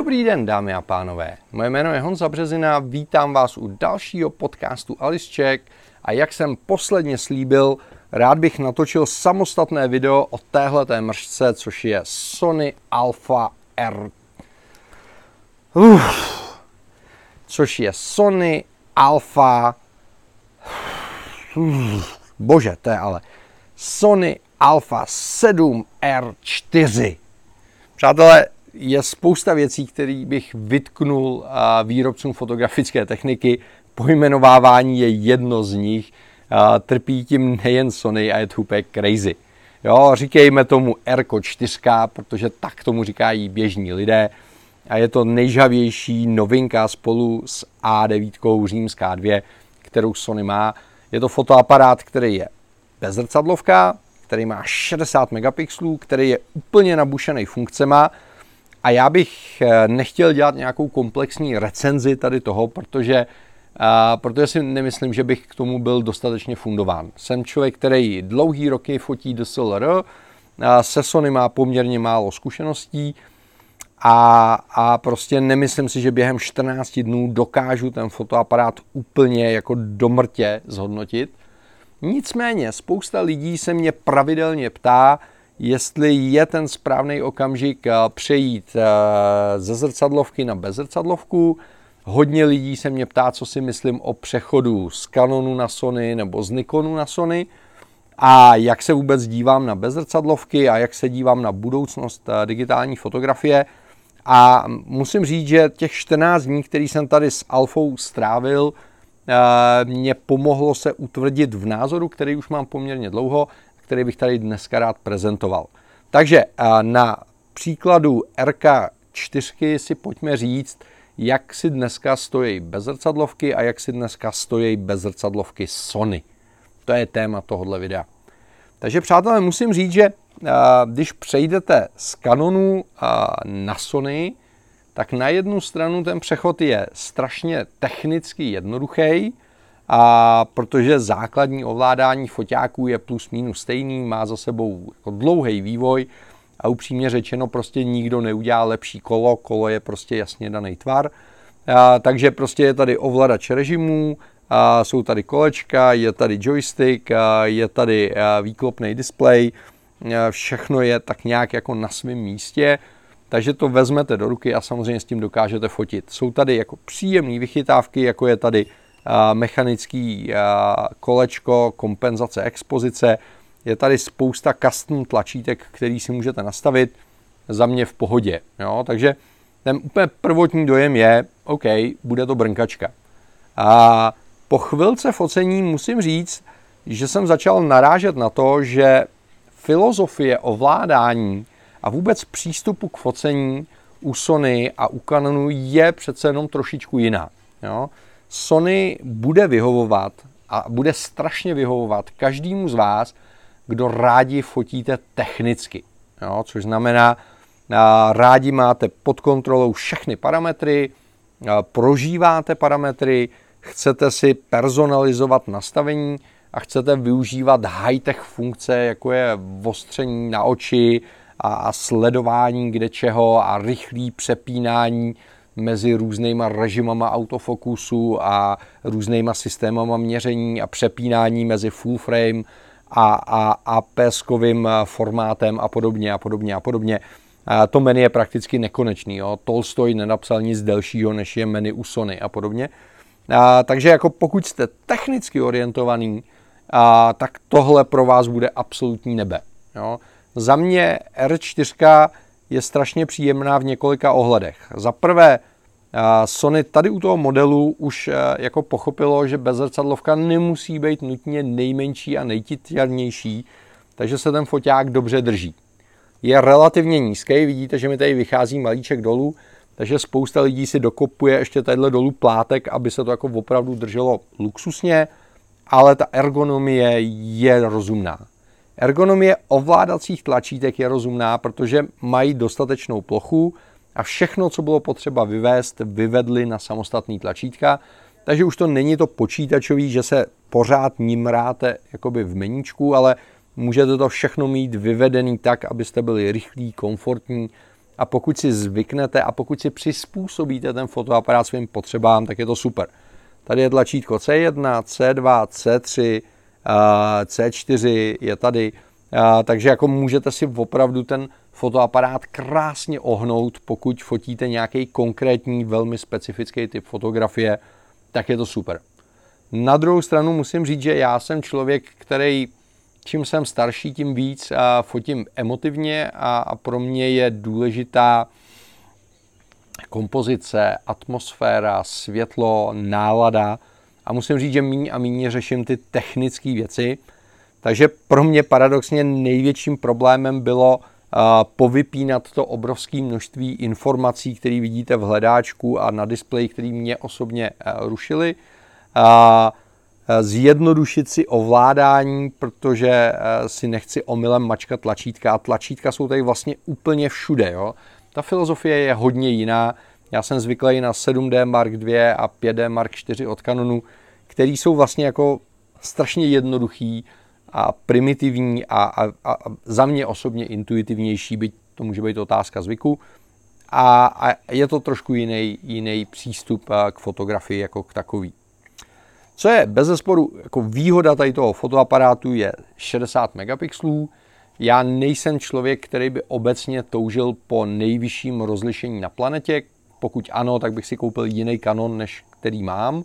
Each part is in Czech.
Dobrý den, dámy a pánové. Moje jméno je Honza Březina, vítám vás u dalšího podcastu Alisček a jak jsem posledně slíbil, rád bych natočil samostatné video o téhleté mržce, což je Sony Alpha R. Uf. Což je Sony Alpha... Bože, to je ale... Sony Alpha 7 R4. Přátelé, je spousta věcí, které bych vytknul výrobcům fotografické techniky. Pojmenovávání je jedno z nich. Trpí tím nejen Sony a je to úplně crazy. Jo, říkejme tomu r 4, protože tak tomu říkají běžní lidé. A je to nejžavější novinka spolu s A9 římská 2, kterou Sony má. Je to fotoaparát, který je bezrcadlovka, který má 60 megapixelů, který je úplně nabušený funkcema, a já bych eh, nechtěl dělat nějakou komplexní recenzi tady toho, protože, uh, protože si nemyslím, že bych k tomu byl dostatečně fundován. Jsem člověk, který dlouhý roky fotí DSLR, uh, se Sony má poměrně málo zkušeností a, a prostě nemyslím si, že během 14 dnů dokážu ten fotoaparát úplně jako do mrtě zhodnotit. Nicméně spousta lidí se mě pravidelně ptá, jestli je ten správný okamžik eh, přejít eh, ze zrcadlovky na bezrcadlovku. Hodně lidí se mě ptá, co si myslím o přechodu z Canonu na Sony nebo z Nikonu na Sony a jak se vůbec dívám na bezrcadlovky a jak se dívám na budoucnost eh, digitální fotografie. A musím říct, že těch 14 dní, který jsem tady s Alfou strávil, mě pomohlo se utvrdit v názoru, který už mám poměrně dlouho který bych tady dneska rád prezentoval. Takže na příkladu RK4 si pojďme říct, jak si dneska stojí bezrcadlovky a jak si dneska stojí bezrcadlovky Sony. To je téma tohohle videa. Takže přátelé, musím říct, že když přejdete z Canonu na Sony, tak na jednu stranu ten přechod je strašně technicky jednoduchý, a protože základní ovládání foťáků je plus minus stejný, má za sebou jako dlouhý vývoj a upřímně řečeno prostě nikdo neudělá lepší kolo, kolo je prostě jasně daný tvar. A, takže prostě je tady ovladač režimů, a jsou tady kolečka, je tady joystick, a je tady výklopný displej, všechno je tak nějak jako na svém místě, takže to vezmete do ruky a samozřejmě s tím dokážete fotit. Jsou tady jako příjemné vychytávky, jako je tady mechanický kolečko, kompenzace expozice. Je tady spousta custom tlačítek, který si můžete nastavit za mě v pohodě. Jo? Takže ten úplně prvotní dojem je, OK, bude to brnkačka. A po chvilce focení musím říct, že jsem začal narážet na to, že filozofie ovládání a vůbec přístupu k focení u Sony a u Canonu je přece jenom trošičku jiná. Jo? Sony bude vyhovovat a bude strašně vyhovovat každému z vás, kdo rádi fotíte technicky. Jo, což znamená, rádi máte pod kontrolou všechny parametry, prožíváte parametry, chcete si personalizovat nastavení a chcete využívat high-tech funkce, jako je ostření na oči a sledování kde čeho a rychlý přepínání mezi různýma režimama autofokusu a různýma systémama měření a přepínání mezi full frame a, a, a peskovým formátem a podobně a podobně a podobně. A to menu je prakticky nekonečný. Jo. Tolstoj nenapsal nic delšího, než je menu u Sony a podobně. A, takže jako pokud jste technicky orientovaný, a, tak tohle pro vás bude absolutní nebe. Jo. Za mě R4 je strašně příjemná v několika ohledech. Za prvé, Sony tady u toho modelu už e, jako pochopilo, že bezrcadlovka nemusí být nutně nejmenší a nejtitěrnější, takže se ten foťák dobře drží. Je relativně nízký, vidíte, že mi tady vychází malíček dolů, takže spousta lidí si dokopuje ještě tadyhle dolů plátek, aby se to jako opravdu drželo luxusně, ale ta ergonomie je rozumná. Ergonomie ovládacích tlačítek je rozumná, protože mají dostatečnou plochu a všechno, co bylo potřeba vyvést, vyvedli na samostatný tlačítka, takže už to není to počítačový, že se pořád nimráte jakoby v meníčku, ale můžete to všechno mít vyvedený tak, abyste byli rychlí, komfortní a pokud si zvyknete a pokud si přizpůsobíte ten fotoaparát svým potřebám, tak je to super. Tady je tlačítko C1, C2, C3, C4 je tady, takže jako můžete si opravdu ten fotoaparát krásně ohnout, pokud fotíte nějaký konkrétní, velmi specifický typ fotografie, tak je to super. Na druhou stranu musím říct, že já jsem člověk, který čím jsem starší, tím víc a fotím emotivně a, a pro mě je důležitá kompozice, atmosféra, světlo, nálada a musím říct, že méně a méně řeším ty technické věci. Takže pro mě paradoxně největším problémem bylo uh, povypínat to obrovské množství informací, které vidíte v hledáčku a na displeji, které mě osobně uh, rušily. Uh, zjednodušit si ovládání, protože si nechci omylem mačkat tlačítka a tlačítka jsou tady vlastně úplně všude. Jo? Ta filozofie je hodně jiná. Já jsem zvyklý na 7D Mark II a 5D Mark IV od Canonu, který jsou vlastně jako strašně jednoduchý a primitivní a, a, a za mě osobně intuitivnější, byť to může být otázka zvyku. A, a je to trošku jiný, jiný přístup k fotografii jako k takový. Co je bez zesporu jako výhoda tady toho fotoaparátu je 60 megapixelů. Já nejsem člověk, který by obecně toužil po nejvyšším rozlišení na planetě. Pokud ano, tak bych si koupil jiný kanon, než který mám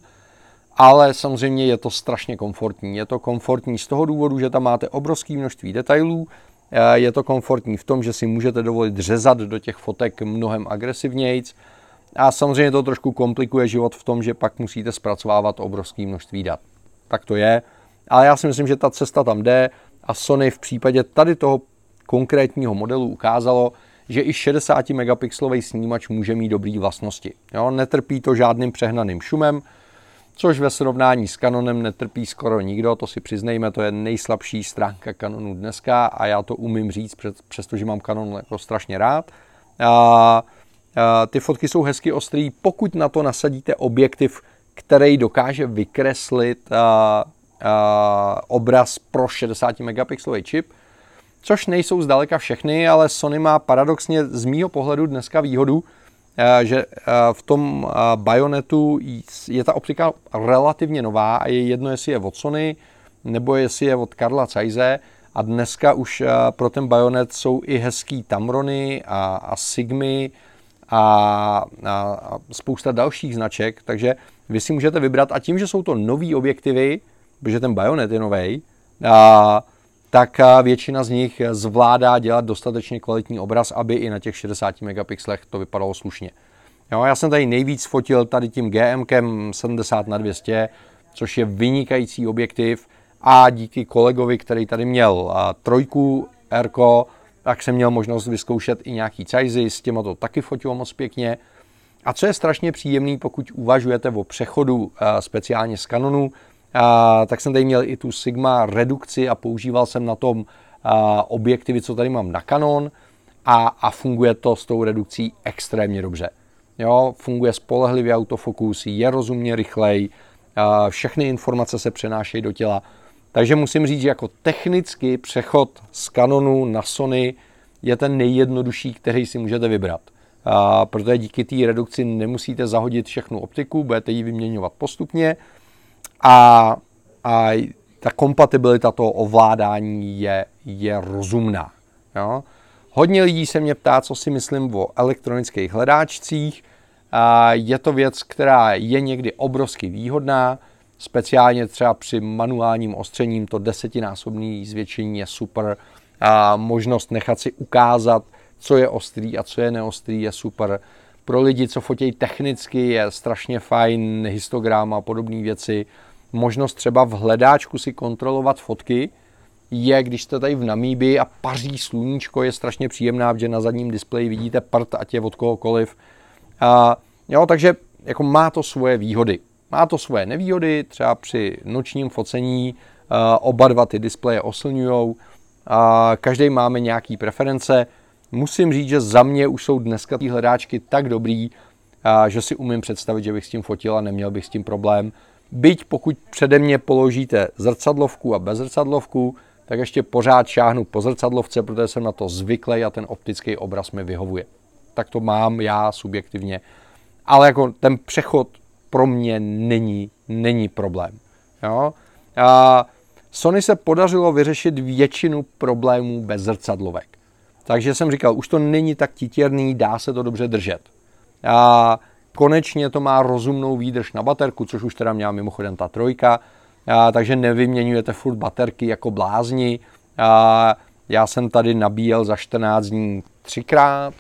ale samozřejmě je to strašně komfortní. Je to komfortní z toho důvodu, že tam máte obrovské množství detailů, eh, je to komfortní v tom, že si můžete dovolit řezat do těch fotek mnohem agresivnějc a samozřejmě to trošku komplikuje život v tom, že pak musíte zpracovávat obrovské množství dat. Tak to je, ale já si myslím, že ta cesta tam jde a Sony v případě tady toho konkrétního modelu ukázalo, že i 60 megapixelový snímač může mít dobré vlastnosti. Jo, netrpí to žádným přehnaným šumem, což ve srovnání s Canonem netrpí skoro nikdo, to si přiznejme, to je nejslabší stránka Canonu dneska a já to umím říct, přestože mám Canon jako strašně rád. A, a, ty fotky jsou hezky ostrý, pokud na to nasadíte objektiv, který dokáže vykreslit a, a, obraz pro 60 megapixelový čip, což nejsou zdaleka všechny, ale Sony má paradoxně z mýho pohledu dneska výhodu, že eh, v tom eh, Bayonetu je ta optika relativně nová a je jedno, jestli je od Sony nebo jestli je od Karla Zeize a dneska už pro ten Bayonet jsou i hezký Tamrony a, a Sigmy a, a, spousta dalších značek, takže vy si můžete vybrat. A tím, že jsou to nový objektivy, protože ten Bayonet je nový, a, tak většina z nich zvládá dělat dostatečně kvalitní obraz, aby i na těch 60 megapixelech to vypadalo slušně. Jo, já jsem tady nejvíc fotil tady tím GM 70 na 200, což je vynikající objektiv a díky kolegovi, který tady měl trojku Rko, tak jsem měl možnost vyzkoušet i nějaký cajzy, s těma to taky fotilo moc pěkně. A co je strašně příjemný, pokud uvažujete o přechodu speciálně z Canonu, a, tak jsem tady měl i tu Sigma redukci a používal jsem na tom a, objektivy, co tady mám na Canon a, a funguje to s tou redukcí extrémně dobře. Jo, funguje spolehlivě autofokus, je rozumně rychlej, a, všechny informace se přenášejí do těla. Takže musím říct, že jako technicky přechod z Canonu na Sony je ten nejjednodušší, který si můžete vybrat. A, protože díky té redukci nemusíte zahodit všechnu optiku, budete ji vyměňovat postupně a, a ta kompatibilita toho ovládání je, je rozumná. Jo? Hodně lidí se mě ptá, co si myslím o elektronických hledáčcích. Je to věc, která je někdy obrovsky výhodná, speciálně třeba při manuálním ostřením to desetinásobné zvětšení je super. A možnost nechat si ukázat, co je ostrý a co je neostrý, je super. Pro lidi, co fotí technicky, je strašně fajn histogram a podobné věci možnost třeba v hledáčku si kontrolovat fotky, je, když jste tady v Namíbi a paří sluníčko, je strašně příjemná, že na zadním displeji vidíte prd, ať je od kohokoliv. A, jo, takže jako má to svoje výhody. Má to svoje nevýhody, třeba při nočním focení a, oba dva ty displeje oslňují, každý máme nějaký preference. Musím říct, že za mě už jsou dneska ty hledáčky tak dobrý, a, že si umím představit, že bych s tím fotil a neměl bych s tím problém. Byť pokud přede mě položíte zrcadlovku a bez zrcadlovku, tak ještě pořád šáhnu po zrcadlovce, protože jsem na to zvyklý a ten optický obraz mi vyhovuje. tak to mám já subjektivně. Ale jako ten přechod pro mě není, není problém. Jo? A Sony se podařilo vyřešit většinu problémů bez zrcadlovek. Takže jsem říkal, už to není tak titěrný, dá se to dobře držet. A konečně to má rozumnou výdrž na baterku, což už teda měla mimochodem ta trojka, a, takže nevyměňujete furt baterky jako blázni. A, já jsem tady nabíjel za 14 dní třikrát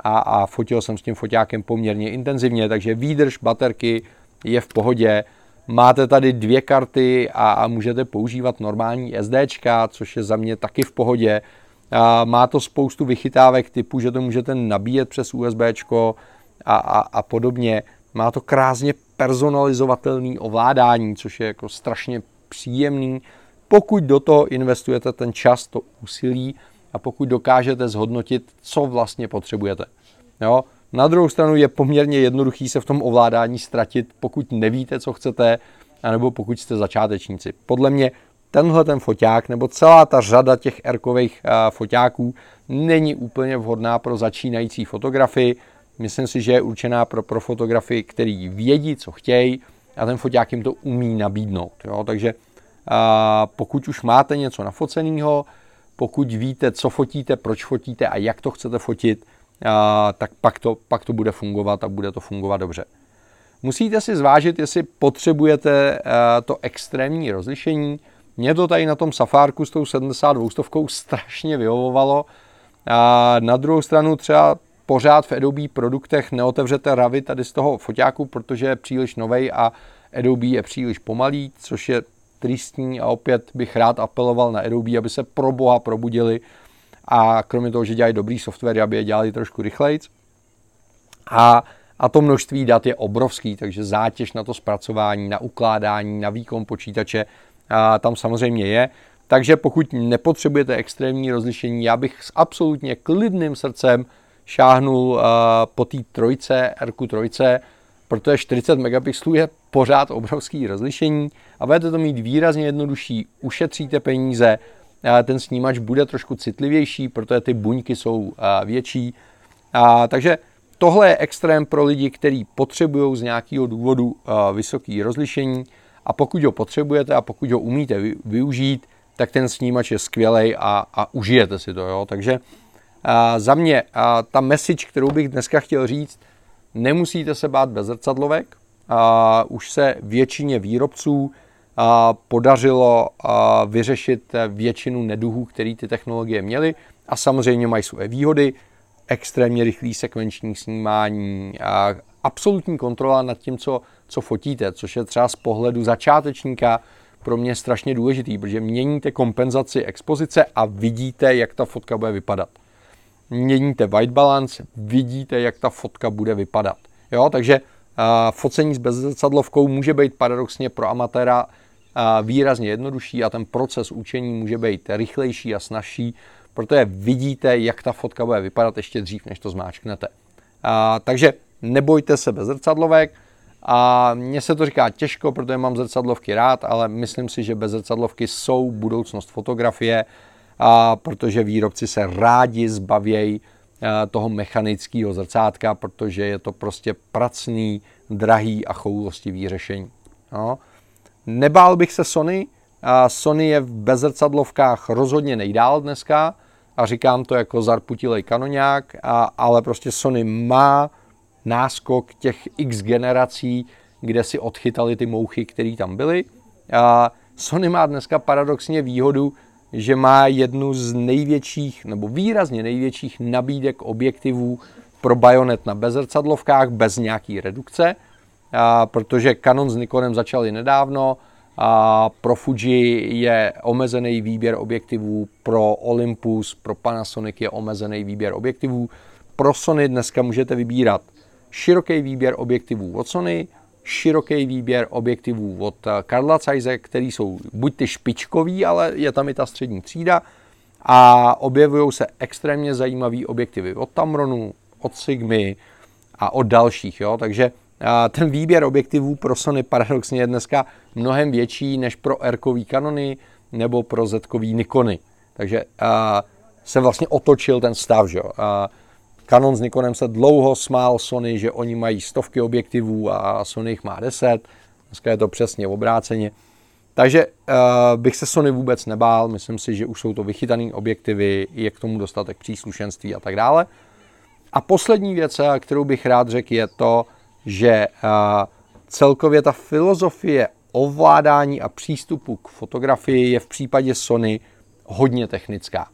a, a fotil jsem s tím foťákem poměrně intenzivně, takže výdrž baterky je v pohodě. Máte tady dvě karty a, a můžete používat normální SDčka, což je za mě taky v pohodě. A má to spoustu vychytávek typu, že to můžete nabíjet přes USB a, a, a podobně. Má to krásně personalizovatelný ovládání, což je jako strašně příjemný. Pokud do toho investujete ten čas, to úsilí a pokud dokážete zhodnotit, co vlastně potřebujete. Jo? Na druhou stranu je poměrně jednoduchý se v tom ovládání ztratit, pokud nevíte, co chcete, anebo pokud jste začátečníci. Podle mě tenhle ten foťák nebo celá ta řada těch erkových foťáků není úplně vhodná pro začínající fotografii. Myslím si, že je určená pro, pro fotografii, který vědí, co chtějí a ten foťák jim to umí nabídnout. Jo? Takže a pokud už máte něco nafoceného, pokud víte, co fotíte, proč fotíte a jak to chcete fotit, a, tak pak to, pak to bude fungovat a bude to fungovat dobře. Musíte si zvážit, jestli potřebujete to extrémní rozlišení. Mě to tady na tom Safárku s tou 72 stovkou strašně vyhovovalo. A na druhou stranu třeba pořád v Adobe produktech neotevřete Ravi tady z toho foťáku, protože je příliš novej a Adobe je příliš pomalý, což je tristní a opět bych rád apeloval na Adobe, aby se pro boha probudili a kromě toho, že dělají dobrý software, aby je dělali trošku rychleji. A, a to množství dat je obrovský, takže zátěž na to zpracování, na ukládání, na výkon počítače a tam samozřejmě je. Takže pokud nepotřebujete extrémní rozlišení, já bych s absolutně klidným srdcem šáhnul uh, po té trojce, RQ trojce, protože 40 megapixelů je pořád obrovský rozlišení a budete to mít výrazně jednodušší, ušetříte peníze, ten snímač bude trošku citlivější, protože ty buňky jsou větší. A, takže tohle je extrém pro lidi, kteří potřebují z nějakého důvodu vysoké rozlišení a pokud ho potřebujete a pokud ho umíte využít, tak ten snímač je skvělý a, a užijete si to. Jo? Takže a, za mě a, ta message, kterou bych dneska chtěl říct, nemusíte se bát bez zrcadlovek, a, už se většině výrobců podařilo vyřešit většinu neduhů, které ty technologie měly. A samozřejmě mají své výhody, extrémně rychlý sekvenční snímání, a absolutní kontrola nad tím, co, co fotíte, což je třeba z pohledu začátečníka pro mě strašně důležitý, protože měníte kompenzaci expozice a vidíte, jak ta fotka bude vypadat. Měníte white balance, vidíte, jak ta fotka bude vypadat. Jo, takže uh, focení s bezzrcadlovkou může být paradoxně pro amatéra výrazně jednodušší a ten proces učení může být rychlejší a snažší, protože vidíte, jak ta fotka bude vypadat ještě dřív, než to zmáčknete. A, takže nebojte se bez zrcadlovek. A mně se to říká těžko, protože mám zrcadlovky rád, ale myslím si, že bez zrcadlovky jsou budoucnost fotografie, a protože výrobci se rádi zbavějí toho mechanického zrcátka, protože je to prostě pracný, drahý a choulostivý řešení. No. Nebál bych se Sony. Sony je v bezrcadlovkách rozhodně nejdál dneska a říkám to jako zarputilej kanoňák, ale prostě Sony má náskok těch x generací, kde si odchytali ty mouchy, které tam byly. A Sony má dneska paradoxně výhodu, že má jednu z největších, nebo výrazně největších nabídek objektivů pro bajonet na bezrcadlovkách bez nějaký redukce a protože Canon s Nikonem začali nedávno, a pro Fuji je omezený výběr objektivů, pro Olympus, pro Panasonic je omezený výběr objektivů. Pro Sony dneska můžete vybírat široký výběr objektivů od Sony, široký výběr objektivů od Karla Zeiss, který jsou buď ty špičkový, ale je tam i ta střední třída a objevují se extrémně zajímavé objektivy od Tamronu, od Sigmy a od dalších. Jo? Takže ten výběr objektivů pro Sony paradoxně je dneska mnohem větší než pro r Canony nebo pro z Nikony. Takže se vlastně otočil ten stav. Že? Canon s Nikonem se dlouho smál Sony, že oni mají stovky objektivů a Sony jich má deset. Dneska je to přesně obráceně. Takže uh, bych se Sony vůbec nebál, myslím si, že už jsou to vychytané objektivy, je k tomu dostatek příslušenství a tak dále. A poslední věc, eh, kterou bych rád řekl, je to, že uh, celkově ta filozofie ovládání a přístupu k fotografii je v případě Sony hodně technická.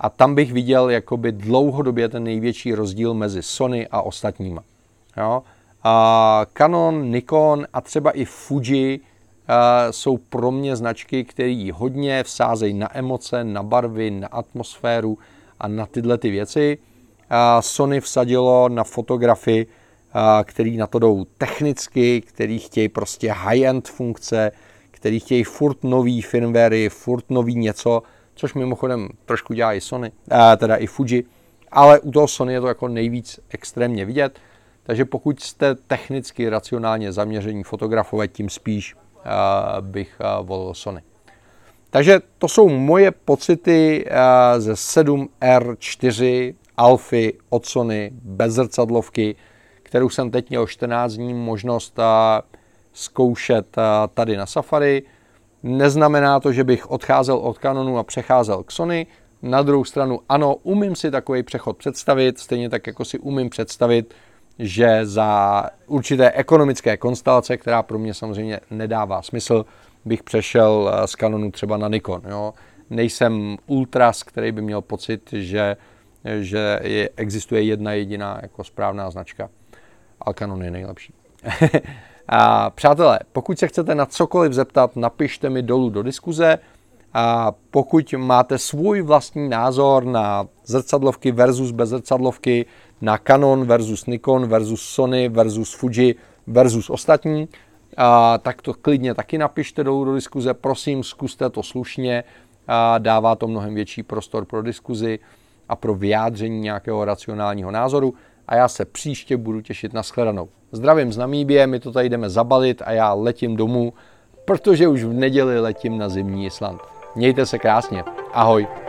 A tam bych viděl jakoby dlouhodobě ten největší rozdíl mezi Sony a ostatníma. Jo? A Canon, Nikon a třeba i Fuji jsou pro mě značky, které hodně vsázejí na emoce, na barvy, na atmosféru a na tyhle ty věci. Sony vsadilo na fotografii, který na to jdou technicky, který chtějí prostě high-end funkce, který chtějí furt nový firmwary, furt nový něco, což mimochodem trošku dělá i Sony, teda i Fuji, ale u toho Sony je to jako nejvíc extrémně vidět, takže pokud jste technicky racionálně zaměření fotografové, tím spíš bych volil Sony. Takže to jsou moje pocity ze 7R4 Alfy od Sony bez zrcadlovky, kterou jsem teď měl 14 dní možnost zkoušet tady na Safari. Neznamená to, že bych odcházel od Canonu a přecházel k Sony. Na druhou stranu, ano, umím si takový přechod představit, stejně tak jako si umím představit, že za určité ekonomické konstelace, která pro mě samozřejmě nedává smysl, bych přešel z Canonu třeba na Nikon. Jo. Nejsem ultras, který by měl pocit, že, že je, existuje jedna jediná jako správná značka. A Canon je nejlepší. a přátelé, pokud se chcete na cokoliv zeptat, napište mi dolů do diskuze. A pokud máte svůj vlastní názor na zrcadlovky versus bez zrcadlovky, na Canon versus Nikon versus Sony versus Fuji versus ostatní, a, tak to klidně taky napište dolů do diskuze. Prosím, zkuste to slušně. A dává to mnohem větší prostor pro diskuzi a pro vyjádření nějakého racionálního názoru. A já se příště budu těšit na shledanou. Zdravím z Namíbie, my to tady jdeme zabalit a já letím domů, protože už v neděli letím na zimní Island. Mějte se krásně. Ahoj.